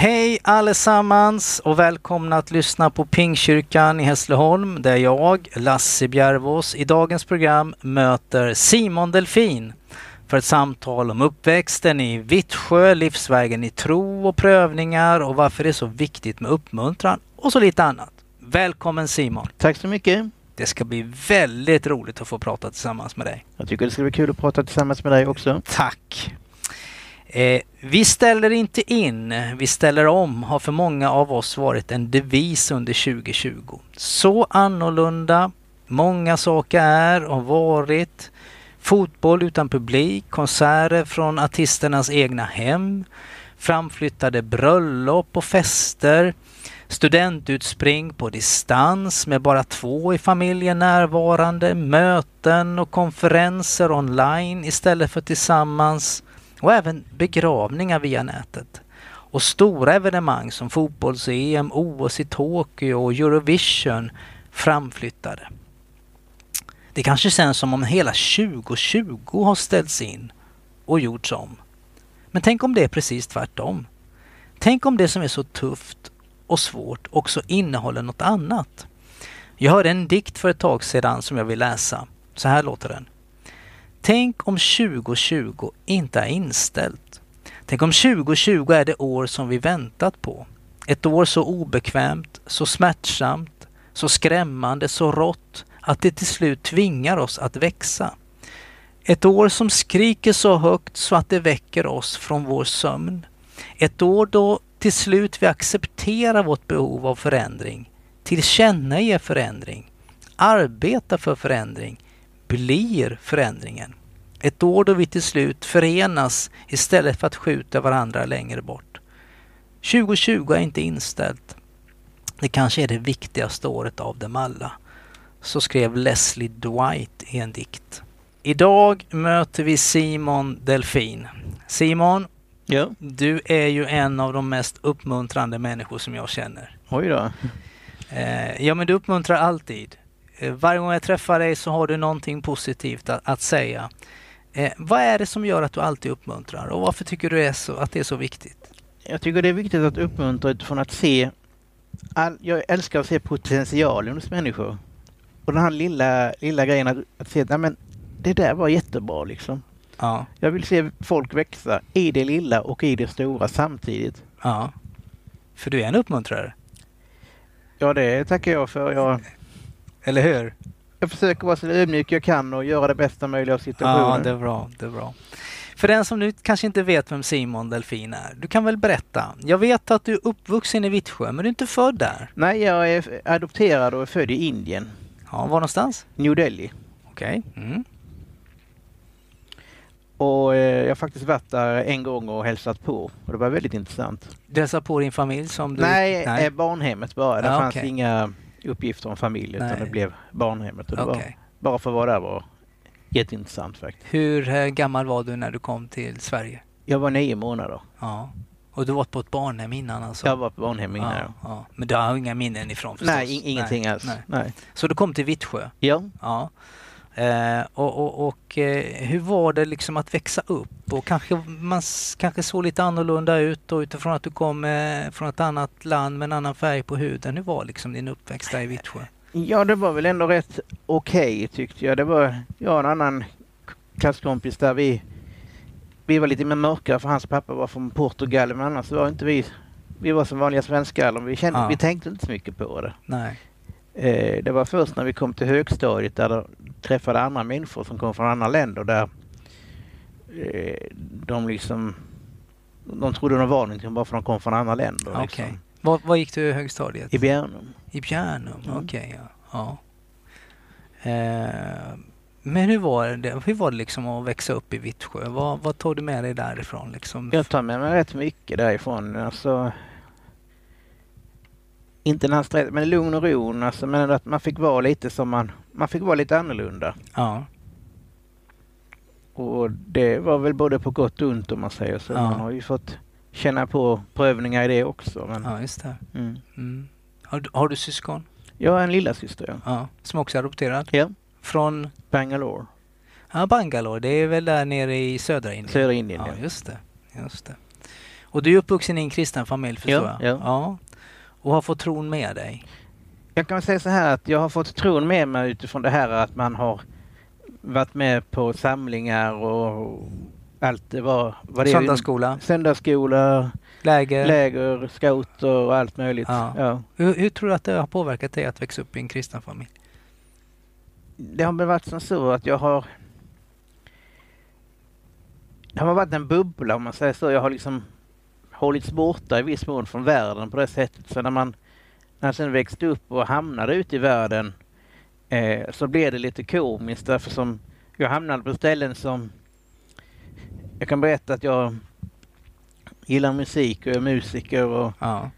Hej allesammans och välkomna att lyssna på Pingkyrkan i Hässleholm där jag, Lasse Bjärvås, i dagens program möter Simon Delfin för ett samtal om uppväxten i Vittsjö, livsvägen i tro och prövningar och varför det är så viktigt med uppmuntran och så lite annat. Välkommen Simon! Tack så mycket! Det ska bli väldigt roligt att få prata tillsammans med dig. Jag tycker det ska bli kul att prata tillsammans med dig också. Tack! Eh, vi ställer inte in, vi ställer om har för många av oss varit en devis under 2020. Så annorlunda många saker är och varit. Fotboll utan publik, konserter från artisternas egna hem, framflyttade bröllop och fester, studentutspring på distans med bara två i familjen närvarande, möten och konferenser online istället för tillsammans och även begravningar via nätet. Och stora evenemang som fotbolls-EM, OS i Tokyo och Eurovision framflyttade. Det kanske känns som om hela 2020 har ställts in och gjorts om. Men tänk om det är precis tvärtom. Tänk om det som är så tufft och svårt också innehåller något annat. Jag hörde en dikt för ett tag sedan som jag vill läsa. Så här låter den. Tänk om 2020 inte är inställt. Tänk om 2020 är det år som vi väntat på. Ett år så obekvämt, så smärtsamt, så skrämmande, så rått att det till slut tvingar oss att växa. Ett år som skriker så högt så att det väcker oss från vår sömn. Ett år då till slut vi accepterar vårt behov av förändring, tillkännager förändring, arbetar för förändring, blir förändringen. Ett år då vi till slut förenas istället för att skjuta varandra längre bort. 2020 är inte inställt. Det kanske är det viktigaste året av dem alla. Så skrev Leslie Dwight i en dikt. Idag möter vi Simon Delfin. Simon, Ja. du är ju en av de mest uppmuntrande människor som jag känner. Oj då. Eh, ja, men du uppmuntrar alltid. Eh, varje gång jag träffar dig så har du någonting positivt att, att säga. Eh, vad är det som gör att du alltid uppmuntrar och varför tycker du är så, att det är så viktigt? Jag tycker det är viktigt att uppmuntra utifrån att se... All, jag älskar att se potentialen hos människor. Och den här lilla, lilla grejen att, att se att men det där var jättebra liksom. Ja, Jag vill se folk växa i det lilla och i det stora samtidigt. ja. För du är en uppmuntrare, Ja, det tackar jag för. Jag, eller hur? jag försöker vara så ödmjuk jag kan och göra det bästa möjliga av Ja, situationen. det är bra. Det är bra. För den som nu kanske inte vet vem Simon Delfin är, du kan väl berätta? Jag vet att du är uppvuxen i Vittsjö, men du är inte född där. Nej, jag är adopterad och är född i Indien, Ja, var någonstans? New Delhi. Okej. Mm. Och eh, jag har faktiskt varit där en gång och hälsat på och det var väldigt intressant. Du hälsar på din familj som du... Nej, Eh, barnhemmet bara. Det Ja, fanns okej. inga uppgifter om familj utan Nej. det blev barnhemmet. Och det Okej. var, bara för vara där var jätteintressant faktiskt. Hur eh, gammal var du när du kom till Sverige? Jag var nio månader. Ja. Och du var på ett barnhem innan alltså? Jag var på barnhem innan. ja, ja. Men du har inga minnen ifrån förstås? Nej, in, ingenting Nej, alls. nej. Nej. Så du kom till Vittsjö? Ja. Ja. Eh, och och, och eh, hur var det liksom att växa upp? Och kanske man kanske såg lite annorlunda ut och utifrån att du kom eh, från ett annat land med en annan färg på huden. Hur var liksom din uppväxt där i Vittsjö? ja, det var väl ändå rätt okej tyckte jag. Det var jag och en annan klasskompis där vi vi var lite mer mörka för hans pappa var från Portugal men annars var inte vi vi var som vanliga svenskar. Vi, kände, Ja. vi tänkte inte så mycket på det. Nej. Eh, det var först när vi kom till högstadiet där träffade andra människor som kom från andra länder där eh, de liksom de trodde de var någonting bara för att de kom från andra länder. Okej. Liksom. Var, var gick du i högstadiet? I Bjärnum. I Bjärnum, Mm. okej. ja. ja. Eh, men hur var det, hur var det liksom att växa upp i Vittsjö? Vad, vad tog du med dig därifrån? Liksom? Jag tar med mig rätt mycket därifrån. Alltså, inte när han stressade, men lugn och ro. Alltså, men att man fick vara lite som man, man fick vara lite annorlunda. Ja. Och det var väl både på gott och ont om man säger så. Ja. Man har ju fått känna på prövningar i det också. Men, ja, just det. mm. Mm. Har, du- har du syskon? Jag har en lilla syster ja. Ja. Som också är adopterad? Ja. Från Bangalore, ja, Bangalore, det är väl där nere i södra Indien? södra Indien. Ja, Ja. just det. Just det. Och du är uppvuxen i en kristen familj förstår Ja, jag? ja. ja. Och har fått tron med dig? Jag kan säga så här att jag har fått tron med mig utifrån det här att man har varit med på samlingar och allt det var. vad det. Söndagsskola, Söndagsskola, läger? läger, scouter och allt möjligt. Ja. Ja. Hur, hur tror du att det har påverkat dig att växa upp i en kristen familj? Det har väl varit som så att jag har det har varit en bubbla om man säger så. Jag har liksom hållits borta i viss mån från världen på det sättet. Så när man när jag sen växte upp och hamnade ute i världen eh, så blev det lite komiskt därför som jag hamnade på ställen som jag kan berätta att jag gillar musik och är musiker och Ja.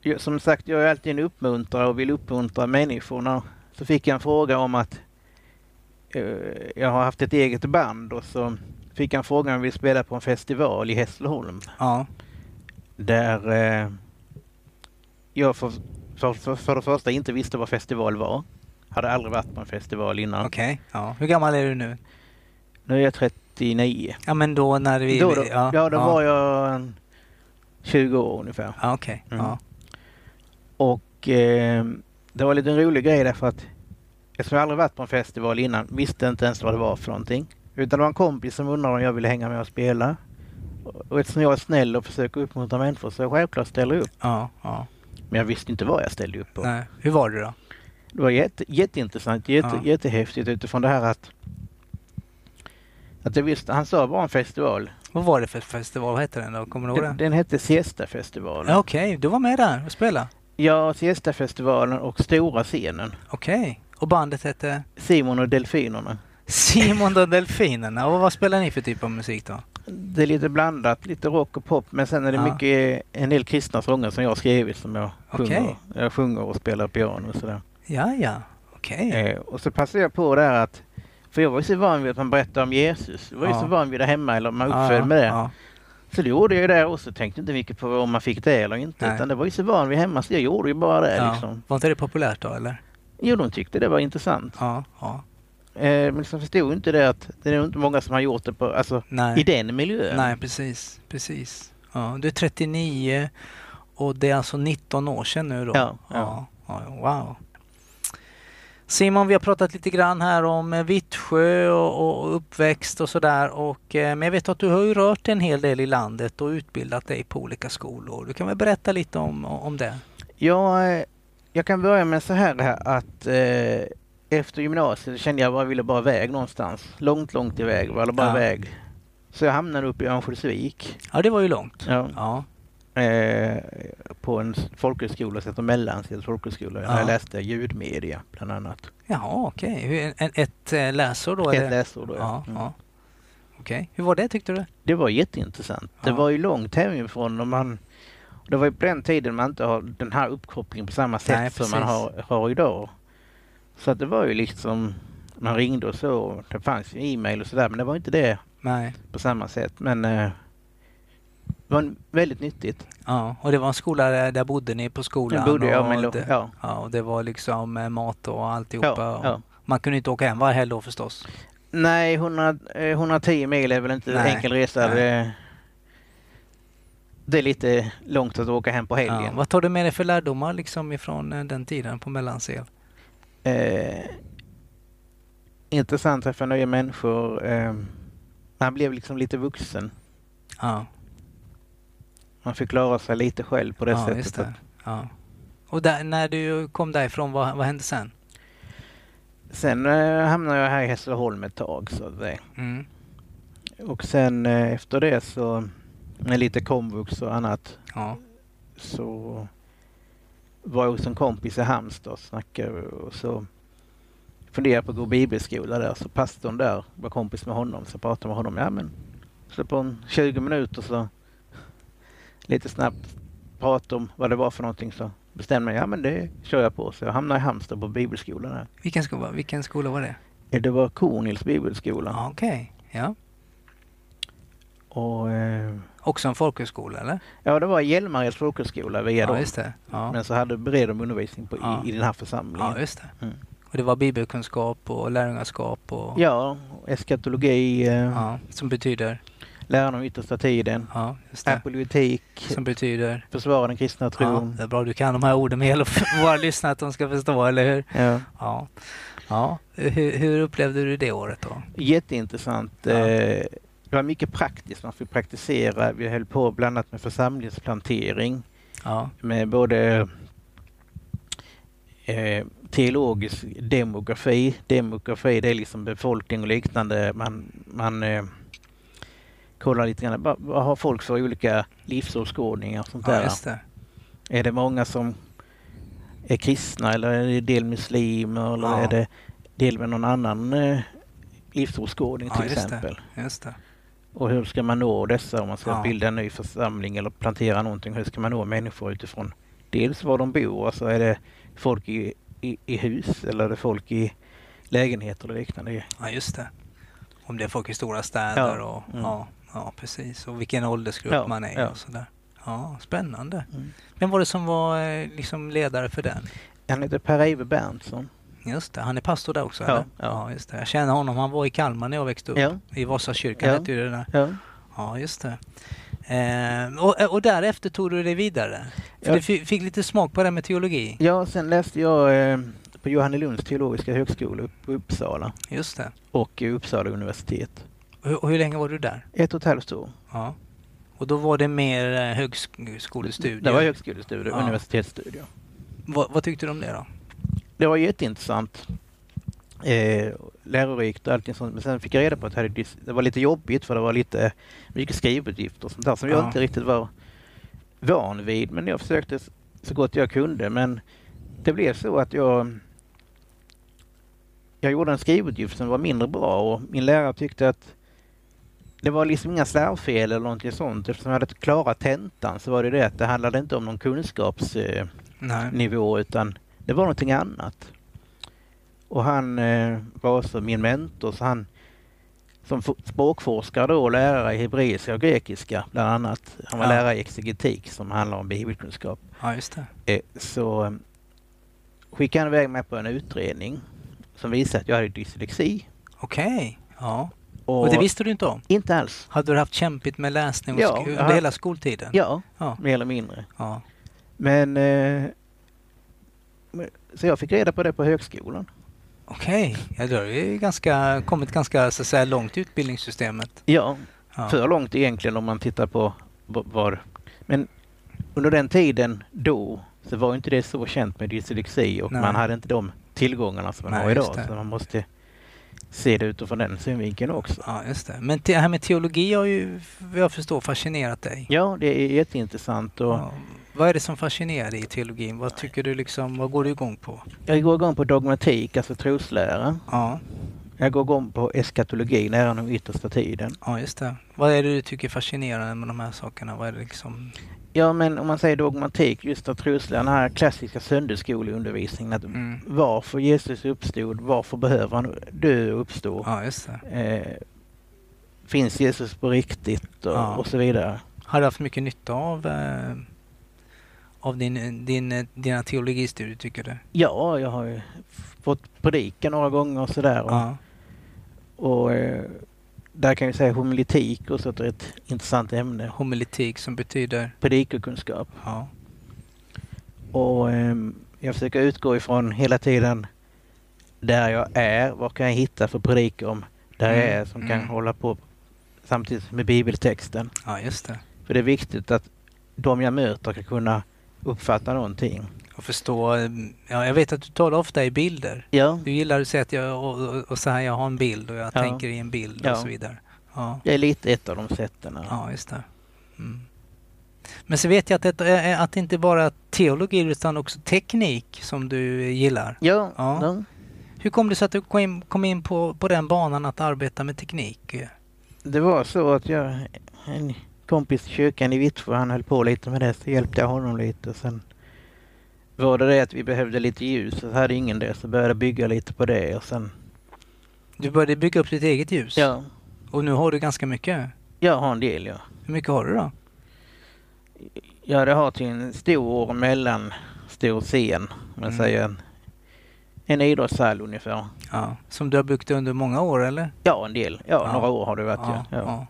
jag, som sagt, jag är alltid en uppmuntrare och vill uppmuntra människorna. Så fick jag en fråga om att eh, jag har haft ett eget band och så fick jag en fråga om jag vill spela på en festival i Hässleholm. Ja. Där eh, jag för, för, för, för det första inte visste vad festival var. Hade aldrig varit på en festival innan. Okej. Ja. Hur gammal är du nu? Nu är jag 39. Ja men då när vi... då, då, ja, ja, då ja. var jag en 20 år ungefär. Ja, okej. Mm. Ja. Och eh, det var lite en rolig grej därför att eftersom jag aldrig varit på en festival innan visste inte ens vad det var för någonting. Utan det var en kompis som undrade om jag ville hänga med och spela. Och eftersom jag är snäll och försöker uppmuntra människor så självklart ställer jag upp. Ja, ja. Men jag visste inte vad jag ställde upp på. Nej. Hur var det då? Det var jätte, jätteintressant, jätte, Ja. jättehäftigt utifrån det här att att jag visste, han sa bara en festival. Vad var det för festival? Vad hette den då? Kommer du ihåg Den, den? hette Siesta-festivalen. Ja, Okej, du var med där och spelade? Ja, Siesta-festivalen och Stora scenen. Okej. Och bandet hette? Simon och Delfinerna. Simon och Delfinerna. Och vad spelar ni för typ av musik då? Det är lite blandat, lite rock och pop men sen är det Ja. mycket, en del kristna sånger som jag har skrivit som jag sjunger. Jag sjunger och spelar piano och sådär. Ja, ja. Okej. Eh, och så passade jag på där att, för jag var ju så van vid att man berättade om Jesus. Jag var ju Ja. så van vid det hemma eller man Ja, uppfödd med det. Ja. Så det gjorde jag ju där också. Tänkte inte mycket på om man fick det eller inte. Nej. Utan det var ju så van vid hemma så jag gjorde ju bara det Ja. liksom. Var inte det populärt då eller? Jo, de tyckte det var intressant. Ja, ja. Eh, men så förstod inte det att det är nog inte många som har gjort det på, alltså, Nej. i den miljön. Nej, precis. Precis. Ja, du är 39 och det är alltså 19 år sedan nu då? Ja, ja. ja wow. Simon, vi har pratat lite grann här om eh, Vittsjö och, och uppväxt och sådär. Och, eh, men jag vet att du har ju rört en hel del i landet och utbildat dig på olika skolor. Du kan väl berätta lite om, om det? Ja, eh, jag kan börja med så här här att eh, efter gymnasiet kände jag bara ville bara iväg någonstans. Långt, långt iväg. Bara Ja. iväg. Så jag hamnade uppe i Örnsköldsvik. Ja, det var ju långt. Ja. Ja, Eh, på en folkhögskola som heter Mellansels folkhögskola. Ja. Jag läste ljudmedia bland annat. Jaha, okej. En, ett eh, läsår då? Ett eller? läsår då. Ja, Mm. ja. Okej. Hur var det tyckte du? Det var jätteintressant. Det Ja. var ju långt hemifrån och man det var ju på den tiden man inte har den här uppkopplingen på samma sätt Nej, som man har, har idag. Så att det var ju liksom, man ringde och så. Det fanns ju e-mail och sådär men det var inte det Nej. på samma sätt. Men eh, det var väldigt nyttigt. Ja, och det var en skola där, där bodde ni på skolan? Jag bodde jag och med, det, ja. ja, och det var liksom eh, mat och alltihopa. Ja, och ja. Man kunde inte åka hem varje helg då förstås? Nej, 100, eh, 110 mil är väl inte Nej, enkel resa. nej. Det, är lite långt att åka hem på Ja. helgen. Vad tar du med dig för lärdomar liksom ifrån eh, den tiden på Mellansel? Eh, intressant att träffa nya människor. Eh, man blev liksom lite vuxen. Ja, Man fick klara sig lite själv på det ja sättet. det. Ja. Och där, när du kom därifrån, vad, vad hände sen? sen eh, hamnade jag här i Hässleholm ett tag. Så säga. Mm. Och sen eh, efter det så med lite komvux och annat Ja, så var hos en kompis i Halmstad och snackade och så funderade på att gå bibelskola där. Så pastorn där var kompis med honom så pratade med honom. Ja men så på en 20 minuter så lite snabbt prata om vad det var för någonting så bestämde jag, ja men det kör jag på. Så jag hamnade i Halmstad på bibelskolan där. Vilken skola, vilken skola var det? Det var Kornhills bibelskola. Okej, ja. Och, eh, Också en folkhögskola eller? ja, det var Hjälmareds folkhögskola via Ja, dem. just det. Ja, Men så hade bred de undervisning på, Ja. i, i den här församlingen. ja just det. Mm. Och det var bibelkunskap och lärjungaskap och Ja, eskatologi, eh, ja, som betyder, läran om yttersta tiden, ja, apologetik, Som betyder, försvara den kristna ja, tron. det är bra du kan de här orden med hela våra lyssnare att de ska förstå, eller hur? Ja. Ja. ja. Hur, hur upplevde du det året då? Jätteintressant. Ja. Eh, Det var mycket praktiskt, man fick praktisera. Vi höll på bland annat med församlingsplantering Ja, med både eh, teologisk demografi. Demografi det är liksom befolkning och liknande. Man, man eh, kollar lite grann, vad, vad har folk för olika livsåskådningar och sånt ja där. just det. Är det många som är kristna eller är det del muslimer eller Ja. är det del med någon annan eh, livsåskådning Ja, till just det. exempel? Just det. Och hur ska man nå dessa om man ska Ja. bilda en ny församling eller plantera någonting? Hur ska man nå människor utifrån dels var de bor, alltså är det folk i, i, i hus eller är det folk i lägenheter och liknande? Ja, just det. Om det är folk i stora städer Ja, och mm. ja, ja, precis. Och vilken åldersgrupp Ja, man är ja. och sådär. Ja, spännande. Mm. Vem var det som var eh, liksom ledare för den? Han heter Per-Eive Berntsson. Just det, han är pastor där också Ja, eller? ja. just det. Jag känner honom, han var i Kalmar när jag växte upp. Ja. I Vasakyrkan Ja. hette det där. Ja. Ja, just det. Eh, och, och därefter tog du dig vidare? För du fi- fick lite smak på det här med teologi? ja, sen läste jag eh, på Johannelunds teologiska högskola i Uppsala Just det. och i Uppsala universitet. Och hur länge var du där? Ett och ett halvt år. Ja. Och då var det mer eh, högskolestudier? Det var högskolestudier, Ja. universitetsstudier. vad, vad tyckte du om det då? Det var jätteintressant. Eh, lärorikt och allting sånt. Men sen fick jag reda på att jag det var lite jobbigt för det var lite mycket skrivuppgifter och sånt där som jag Ja. inte riktigt var van vid. Men jag försökte så gott jag kunde. Men det blev så att jag jag gjorde en skrivuppgift som var mindre bra och min lärare tyckte att det var liksom inga slarvfel eller någonting sånt. Eftersom jag hade klarat tentan så var det det att det handlade inte om någon kunskapsnivå Nej. utan det var någonting annat. Och han eh, var också min mentor så han som språkforskare då och lärare i hebreiska och grekiska bland annat. Han var Ja. lärare i exegetik som handlar om bibelkunskap. Ja, just det. Eh, så eh, skickade han iväg mig på en utredning som visade att jag hade dyslexi. Okej. Ja. Och, Och det visste du inte om? Inte alls. Hade du haft kämpigt med läsning Ja, under hela skoltiden? Ja, Ja. mer eller mindre. ja. Men eh, men- så jag fick reda på det på högskolan. Okej. Ja, då har du ju ganska, kommit ganska så att säga, långt i utbildningssystemet. Ja, Ja. för långt egentligen om man tittar på v- vad... Men under den tiden då så var inte det så känt med dyslexi och Nej. man hade inte de tillgångarna som man Nej, har idag. Så man måste se det utifrån den synvinkeln också. Ja, just det. Men det här med teologi har ju, vad jag förstår, fascinerat dig. Ja, det är jätteintressant och Ja. Vad är det som fascinerar dig i teologin? Vad tycker du liksom, vad går du igång på? jag går igång på dogmatik, alltså troslära. Ja, Jag går igång på eskatologi, läran om yttersta tiden. ja just det. Vad är det du tycker är fascinerande med de här sakerna? Vad är det liksom? Ja, men om man säger dogmatik, just att trosläran, den här klassiska söndagsskoleundervisningen, att Mm. varför Jesus uppstod, varför behöver han dö och uppstå? Ja, just det. Eh, finns Jesus på riktigt och, Ja. och så vidare. Har du haft mycket nytta av, eh, av din, din, dina teologistudier tycker du? Ja, jag har ju fått predika några gånger och sådär. Och, Ja, och eh, där kan jag säga homiletik också ett rätt intressant ämne. homiletik som betyder, Predikokunskap. ja, Och ehm, jag försöker utgå ifrån hela tiden där jag är. Vad kan jag hitta för predikor om där jag Mm, är som kan mm. hålla på samtidigt med bibeltexten. ja just det. För det är viktigt att de jag möter ska kunna uppfatta någonting. Och förstå, eh, ja jag vet att du talar ofta i bilder. Ja, Du gillar att säga att jag, och, och, och så här, jag har en bild och jag Ja. tänker i en bild Ja. och så vidare. Ja. det är lite ett av de sätten. Ja, just det. Mm. Men så vet jag att det, är- att det inte bara är teologi utan också teknik som du gillar. Ja, Ja. ja. Hur kom det sig att du kom in, kom in på, på den banan att arbeta med teknik? det var så att jag, en kompis i kyrkan i Vittsjö, han höll på lite med det, så hjälpte jag honom lite. Sen var det det att vi behövde lite ljus, så hade ingen det, så började jag bygga lite på det och sen... Du började bygga upp ditt eget ljus? Ja, Och nu har du ganska mycket? jag har en del ja. Hur mycket har du då? Ja, det har till en stor mellan stor scen, om man Mm. säger. En, en idrottshall ungefär. Ja. Som du har byggt under många år eller? Ja, en del. Ja, Ja. några år har det varit ja. ja.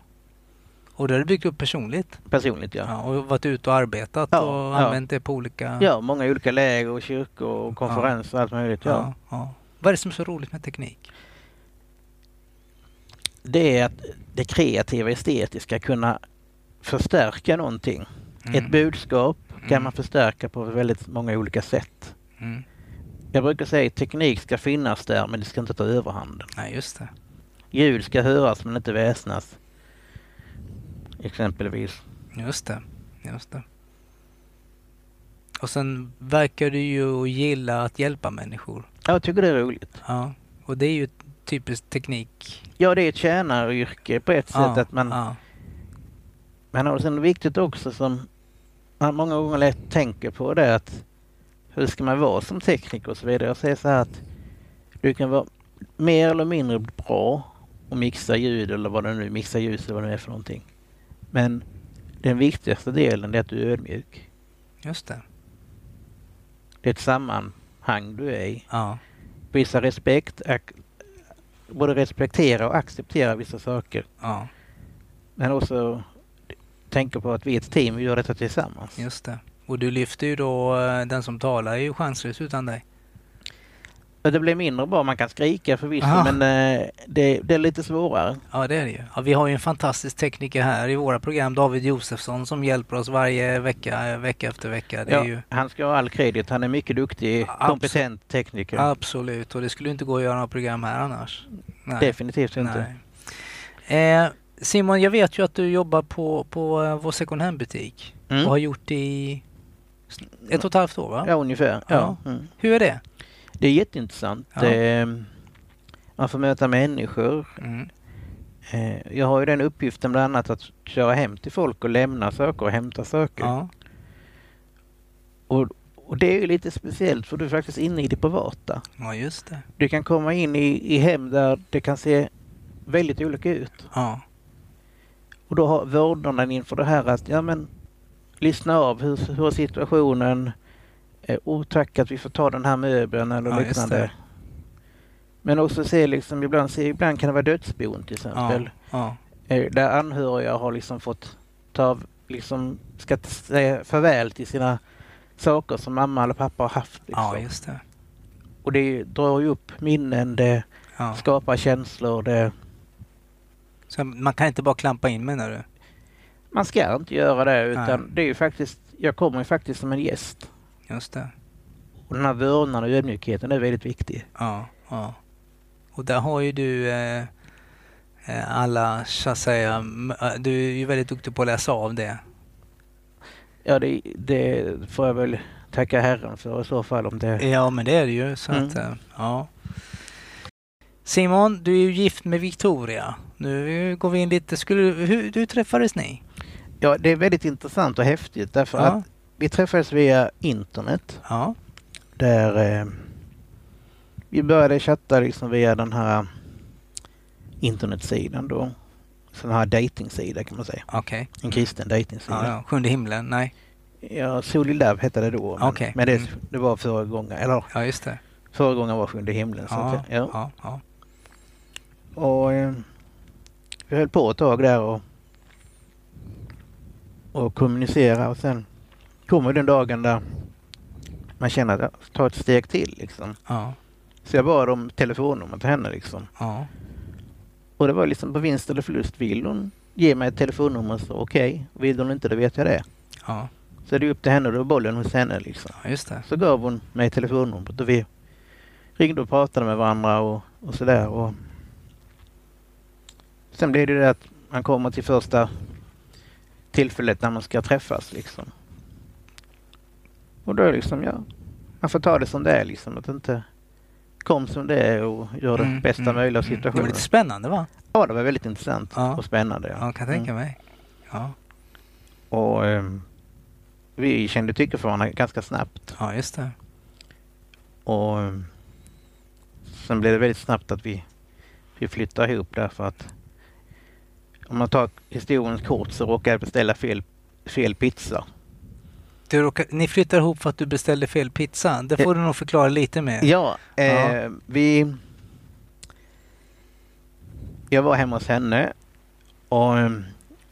Och det har du byggt upp personligt? Personligt ja. Ja. Och varit ute och arbetat Ja, och ja. använt det på olika... Ja, många olika läger och kyrkor och konferenser och allt möjligt. Ja. ja, ja. Vad är det som är så roligt med teknik? Det är att det kreativa estetiska kunna förstärka någonting. Mm. Ett budskap kan Mm. man förstärka på väldigt många olika sätt. Mm. Jag brukar säga att teknik ska finnas där men det ska inte ta överhanden. Nej, just det. Ljud ska höras men inte väsnas. Exempelvis. Just det. Just det. Och sen verkar du ju gilla att hjälpa människor. Ja, Jag tycker det är roligt. Ja. Och det är ju typiskt teknik. Ja, det är ett tjänaryrke på ett sätt ja. att man, Ja. man har sen viktigt också som man många gånger lätt tänker på det att hur ska man vara som tekniker och så vidare. Jag säger så här att du kan vara mer eller mindre bra och mixa ljud eller vad det nu mixa ljus eller vad det nu är för någonting. Men den viktigaste delen är att du är ödmjuk. Just det. Det är ett sammanhang du är i. Ja. Visa respekt, både respektera och acceptera vissa saker. Ja. Men också tänka på att vi är ett team, vi gör detta tillsammans. Just det. Och du lyfter ju då, eh, den som talar är ju chanslös utan dig. Det blir mindre bra, man kan skrika förvisso Aha. men eh, det, det är lite svårare. Ja, det är det ju. Ja, vi har ju en fantastisk tekniker här i våra program, David Josefsson, som hjälper oss varje vecka, eh, vecka efter vecka. Ja, ju Han ska ha all kredit, han är mycket duktig, Absolut. kompetent tekniker. absolut, och det skulle inte gå att göra några program här annars. Nej. Definitivt inte. Eh, Simon, jag vet ju att du jobbar på, på eh, vår second hand-butik Mm. och har gjort det i ett och ett halvt år, va? Ja, ungefär. Ja. Ja. Mm. Hur är det? Det är jätteintressant. Ja. Det, man får möta människor. Mm. Eh, Jag har ju den uppgiften bland annat att köra hem till folk och lämna saker och hämta saker. Ja. Och, och det är ju lite speciellt för du är faktiskt inne i det privata. ja, just det. Du kan komma in i, i hem där det kan se väldigt olika ut. Ja. Och då har vårdnaden inför det här att, ja men lyssna av, hur, hur är situationen? Eh, oh tack att vi får ta den här möbeln eller Ja, liknande. Men också se liksom, ibland, se, ibland kan det vara dödsbon till exempel. Ja. Eh, där anhöriga har liksom fått ta, liksom, ska säga farväl till sina saker som mamma eller pappa har haft. Liksom. ja, just det. Och det drar ju upp minnen, det Ja. skapar känslor, det Så man kan inte bara klampa in menar du? Man ska inte göra det utan Nej. det är ju faktiskt, jag kommer ju faktiskt som en gäst. Just det. Och den här vördnaden och ödmjukheten är väldigt viktig. Ja, ja. Och där har ju du eh, eh, alla, så att säga, eh, du är ju väldigt duktig på att läsa av det. Ja, det, det får jag väl tacka Herren för i så fall om det... Ja, men det är det ju. Så Mm. att, eh, ja. Simon, du är ju gift med Victoria. Nu går vi in lite, skulle, hur, hur träffades ni? Ja, det är väldigt intressant och häftigt därför Ja. att vi träffades via internet Ja, där eh, vi började chatta liksom via den här internetsidan då. Sån här dejtingsida kan man säga. okej. En kristen Ja, dejtingsida. ja. Sjunde himlen, nej. Ja, Soul Love hette det då. Men, Okej. men det, Mm. det var förra gången, eller Ja, just det. förra gången var Sjunde himlen. Så Ja, att, ja. ja, ja. Och eh, vi höll på ett tag där och, och kommunicera och sen kommer den dagen där man känner att ta ett steg till liksom. ja, Så jag bad om telefonnummer till henne liksom. ja. Och det var liksom på vinst eller förlust. Vill hon ge mig ett telefonnummer så okej. Vill hon inte då vet jag det. ja, Så det är upp till henne och då är bollen hos henne liksom. ja just det. Så gav hon mig telefonnumret och vi ringde och pratade med varandra och, och sådär. Och sen blev det det att man kommer till första tillfället när man ska träffas liksom. Och då liksom, ja, man får ta det som det är liksom. Att inte kom som det är och gör det Mm, bästa mm, möjliga av mm. Det var situationen. lite spännande va? Ja, det var väldigt intressant Ja. och spännande. Ja. Ja, kan tänka mig. Ja, Och ehm, vi kände tycke för varandra ganska snabbt. ja just det. Och eh, sen blev det väldigt snabbt att vi, vi flyttade ihop därför att om man tar historien kort så råkade jag beställa fel, fel pizza. Du råkar, ni flyttar ihop för att du beställde fel pizza. Det får du nog förklara lite mer. Ja, eh, Ja. vi... Jag var hemma hos henne och eh,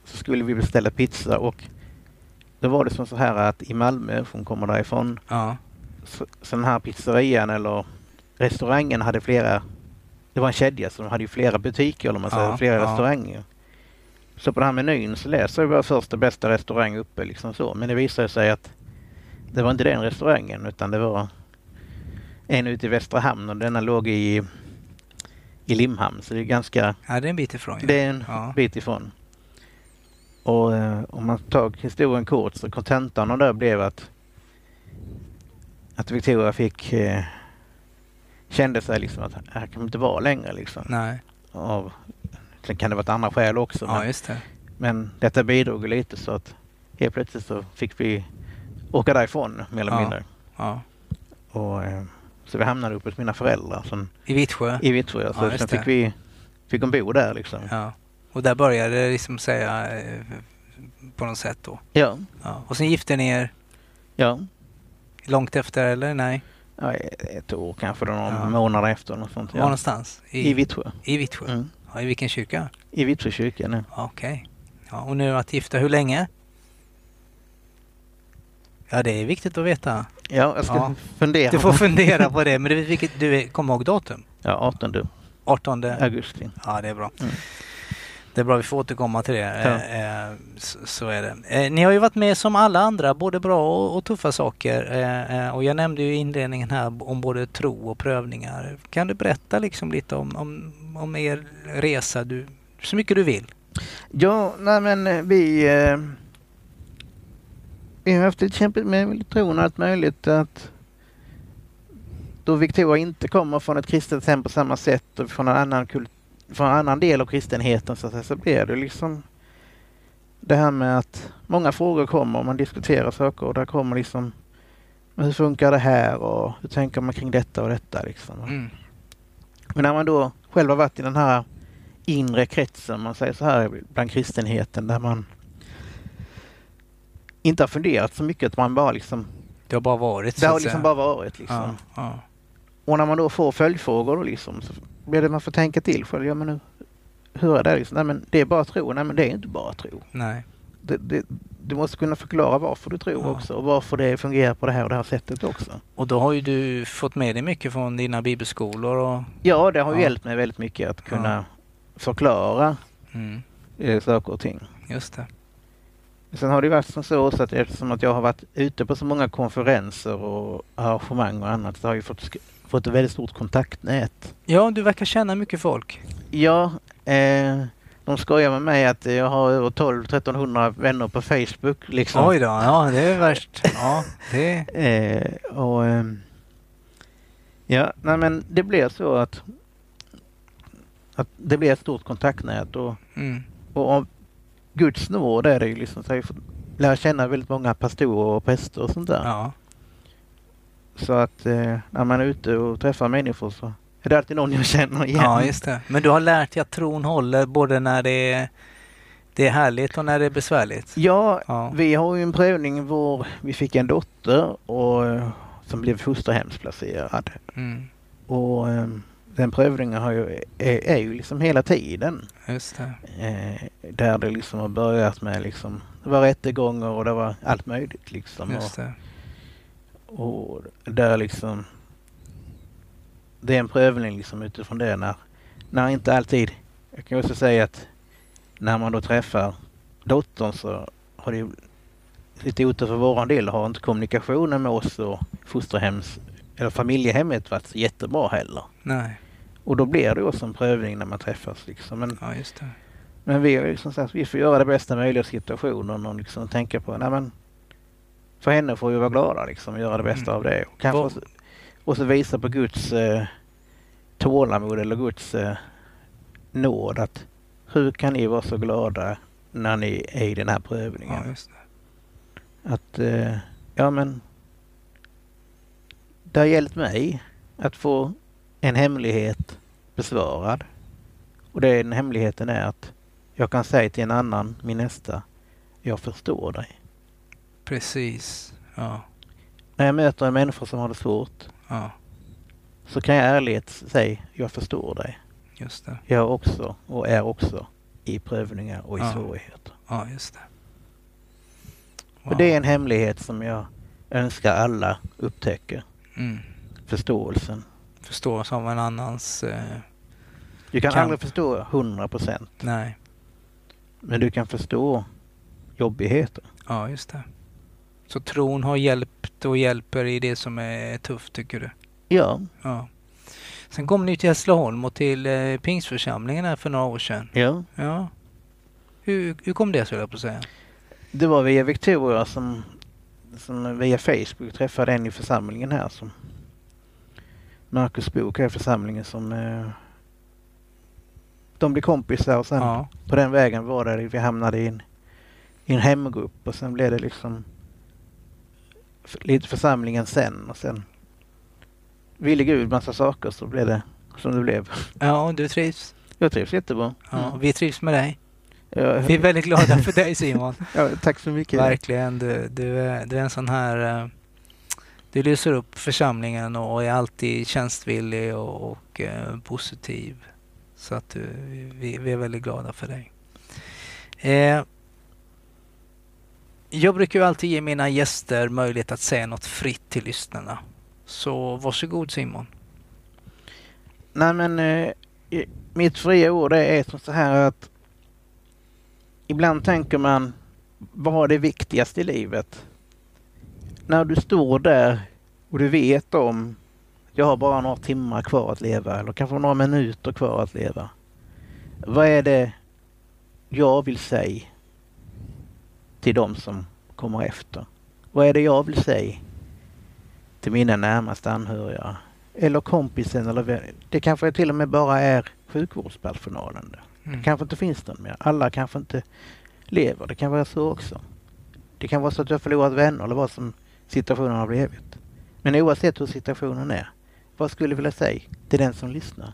så skulle vi beställa pizza och då var det som så här att i Malmö, för hon kommer därifrån, Ja. så, så den här pizzerian eller restaurangen hade flera, det var en kedja som hade ju flera butiker eller man säger, Ja, flera ja. restauranger. Så på den här menyn så läser jag första bästa restaurang uppe liksom så. Men det visade sig att det var inte den restaurangen utan det var en ute i Västra Hamn och denna låg i, i Limhamn. Så det är ganska, ja, det är en bit ifrån. Ja. det är en Ja. bit ifrån. Och eh, om man tar historien kort så kontentan av det blev att att Victoria fick eh, kände sig liksom att här kan man inte vara längre liksom. Nej, Av, sen kan det vara ett andra skäl också. ja men, just det. men detta bidrog lite så att helt plötsligt så fick vi åka därifrån mer eller Ja. mindre. Ja. Och, eh, så vi hamnade uppe hos mina föräldrar som, I Vittsjö? i Vittsjö. Ja, Så sen fick vi fick de bo där liksom. Ja. Och där började det liksom säga eh, på något sätt då. Ja, Ja. Och sen gifte ni er ja. långt efter eller nej? ja ett år kanske, några Ja. månader efter. Något sånt, Var ja. någonstans? I Vittsjö. I Vittsjö? Mm. Ja, I vilken kyrka? I Vittsjö kyrka nu. Okej. Ja, och nu har ni varit gifta hur länge? Ja, det är viktigt att veta. Ja, jag ska Ja. fundera. Du får fundera på det. Men det är vilket, du kommer ihåg datum? Ja, 18 18? augusti. Ja, det är bra. Mm. Det är bra, vi får återkomma till det. Ja. Eh, eh, så, så är det. Eh, ni har ju varit med som alla andra, både bra och, och tuffa saker. Eh, och jag nämnde ju i inledningen här om både tro och prövningar. Kan du berätta liksom lite om, om, om er resa, du, så mycket du vill? Ja, nej men vi... Vi har haft lite kämpigt med tron och allt möjligt. Att då Victoria inte kommer från ett kristet hem på samma sätt och från en annan, kult, från en annan del av kristenheten så, att säga, så blir det liksom det här med att många frågor kommer och man diskuterar saker och där kommer liksom hur funkar det här och hur tänker man kring detta och detta liksom. Mm. Men när man då själv har varit i den här inre kretsen, man säger så här, bland kristenheten där man inte har funderat så mycket, att man bara liksom, Det har bara varit det har liksom bara varit liksom. Ja, ja. Och när man då får följdfrågor då liksom, så blir det man får tänka till själv, ja men nu, hur är det liksom? Nej men det är bara tro, nej men det är inte bara tro. Nej. Det, det, du måste kunna förklara varför du tror Ja. också och varför det fungerar på det här och det här sättet också. Och då har ju du fått med dig mycket från dina bibelskolor och... Ja, det har Ja. hjälpt mig väldigt mycket att kunna förklara Mm, eh, saker och ting. just det. Sen har det varit som så också att eftersom att jag har varit ute på så många konferenser och arrangemang och annat så har jag fått, fått ett väldigt stort kontaktnät. Ja, du verkar känna mycket folk. Ja, eh, de skojar med mig att jag har över 12-1300 vänner på Facebook liksom. Oj då, ja det är värst. Ja, det... Eh, och, ehm, ja, nej men det blir så att, att det blir ett stort kontaktnät och, Mm, och av Guds nåd är det ju liksom så jag får lära känna väldigt många pastorer och präster och sånt där. ja. Så att eh, när man är ute och träffar människor så är det alltid någon jag känner igen. ja, just det. Men du har lärt dig att tron håller både när det är, det är härligt och när det är besvärligt. Ja, Ja, vi har ju en prövning hvor vi fick en dotter och, som blev fosterhemsplacerad. mm, Och eh, den prövningen har ju, är, är ju liksom hela tiden. just det. Eh, där det liksom har börjat med liksom, det var rättegångar och det var allt möjligt liksom. Just det. Och, och där liksom, det är en prövning liksom utifrån det när, när inte alltid, jag kan också säga att när man då träffar dottern så har det ju lite otur för våran del har inte kommunikationen med oss och fosterhems eller familjehemmet varit jättebra heller. Nej, Och då blir det också en prövning när man träffas liksom. Men, ja just det. men vi liksom sagt att vi får göra det bästa möjliga av situationen och liksom tänka på, nej men för henne får vi vara glada liksom och göra det bästa Mm. av det. Och, kanske också, och så visa på Guds eh, tålamod eller Guds eh, nåd att hur kan ni vara så glada när ni är i den här prövningen? Ja. Att, eh, ja men det har hjälpt mig att få en hemlighet besvarad. Och den hemligheten är att jag kan säga till en annan, min nästa, jag förstår dig. Precis. Ja. När jag möter en människa som har det svårt Ja, så kan jag ärligt säga, jag förstår dig. just det. Jag också och är också i prövningar och i Ja. svårigheter. Ja, just det. Och det är en hemlighet som jag önskar alla upptäcker. Mm. Förståelsen. Förstås av en annans... Eh, Du kan Kamp. aldrig förstå 100 procent. nej. Men du kan förstå jobbigheter. Ja, just det. Så tron har hjälpt och hjälper i det som är tufft, tycker du? Ja, Ja. Sen kom ni till Hässleholm och till eh, Pingstförsamlingen här för några år sedan. ja. Ja. Hur, hur kom det, skulle jag på att säga? Det var via Victoria som, som via Facebook träffade en i församlingen här som Marcus Bok är i församlingen som eh, de blev kompisar och sen Ja. på den vägen var det vi hamnade i en, i en hemgrupp och sen blev det liksom lite församlingen sen och sen ville Gud massa saker så blev det som det blev. ja, du trivs. Jag trivs jättebra. Ja. Vi trivs med dig. Ja, Vi är väldigt glada för dig Simon. ja, tack så mycket. Verkligen. Du, du, är, du är en sån här... eh, Du lyser upp församlingen och är alltid tjänstvillig och, och eh, positiv. Så att du, vi, vi är väldigt glada för dig. Eh, jag brukar ju alltid ge mina gäster möjlighet att säga något fritt till lyssnarna. Så varsågod Simon. Nej men eh, mitt fria ord är som så här att ibland tänker man vad är det viktigaste i livet? När du står där och du vet om jag har bara några timmar kvar att leva eller kanske några minuter kvar att leva. Vad är det jag vill säga till de som kommer efter? Vad är det jag vill säga till mina närmaste anhöriga? eller kompisen eller vän. Det kanske till och med bara är sjukvårdspersonalen. Mm. Det kanske inte finns någon mer. Alla kanske inte lever. Det kan vara så också. Det kan vara så att har förlorat vänner eller vad som situationen har blivit. Men oavsett hur situationen är, vad skulle du vilja säga till den som lyssnar?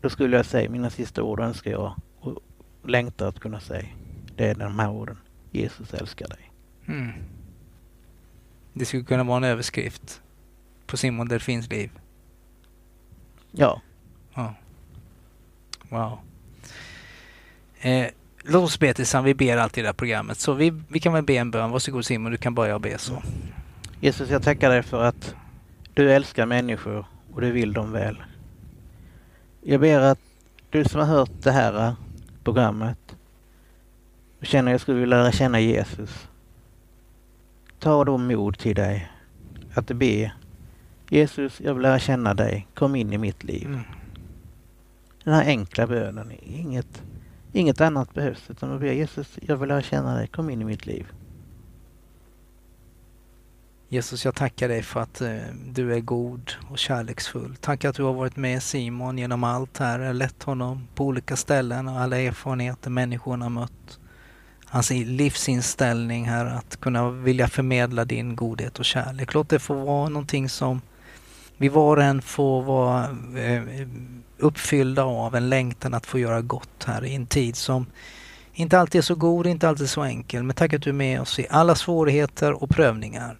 Då skulle jag säga, mina sista ord önskar jag och längtar att kunna säga. Det är de här orden. Jesus älskar dig. Mm. Det skulle kunna vara en överskrift på Simon Delfins liv. Ja, Ja. Wow. Eh, låt oss be tillsammans. Vi ber alltid i det här programmet. Så vi, vi kan väl be en bön. Varsågod Simon, du kan börja be så. Jesus, jag tackar dig för att du älskar människor och du vill dem väl. Jag ber att du som har hört det här programmet och känner att jag skulle vilja lära känna Jesus. Ta då mod till dig att be Jesus, jag vill lära känna dig. Kom in i mitt liv. Mm. Den här enkla bönen, inget, inget annat behövs utan att be Jesus, jag vill lära känna dig. Kom in i mitt liv. Jesus, jag tackar dig för att eh, du är god och kärleksfull. Tack att du har varit med Simon genom allt här, lett honom på olika ställen och alla erfarenheter människorna mött. Hans livsinställning här, att kunna vilja förmedla din godhet och kärlek. Låt det få vara någonting som vi var och en får vara eh, uppfyllda av, en längtan att få göra gott här i en tid som inte alltid är så god, inte alltid så enkel. Men tack att du är med oss i alla svårigheter och prövningar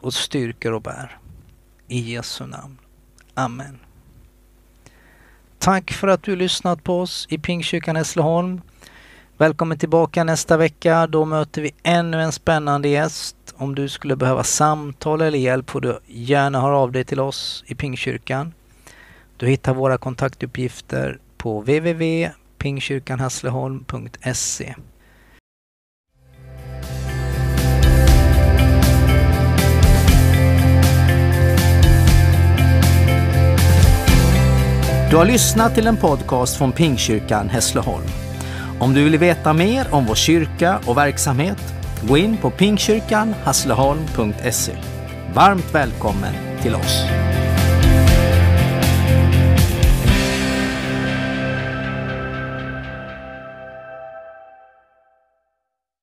och styrker och bär. I Jesu namn. Amen. Tack för att du lyssnat på oss i Pingstkyrkan Hässleholm. Välkommen tillbaka nästa vecka. Då möter vi ännu en spännande gäst. Om du skulle behöva samtal eller hjälp får du gärna höra av dig till oss i Pingstkyrkan. Du hittar våra kontaktuppgifter på www.pingstkyrkanhässleholm.se Du har lyssnat till en podcast från Pingstkyrkan Hässleholm. Om du vill veta mer om vår kyrka och verksamhet, gå in på pingstkyrkanhässleholm.se. Varmt välkommen till oss.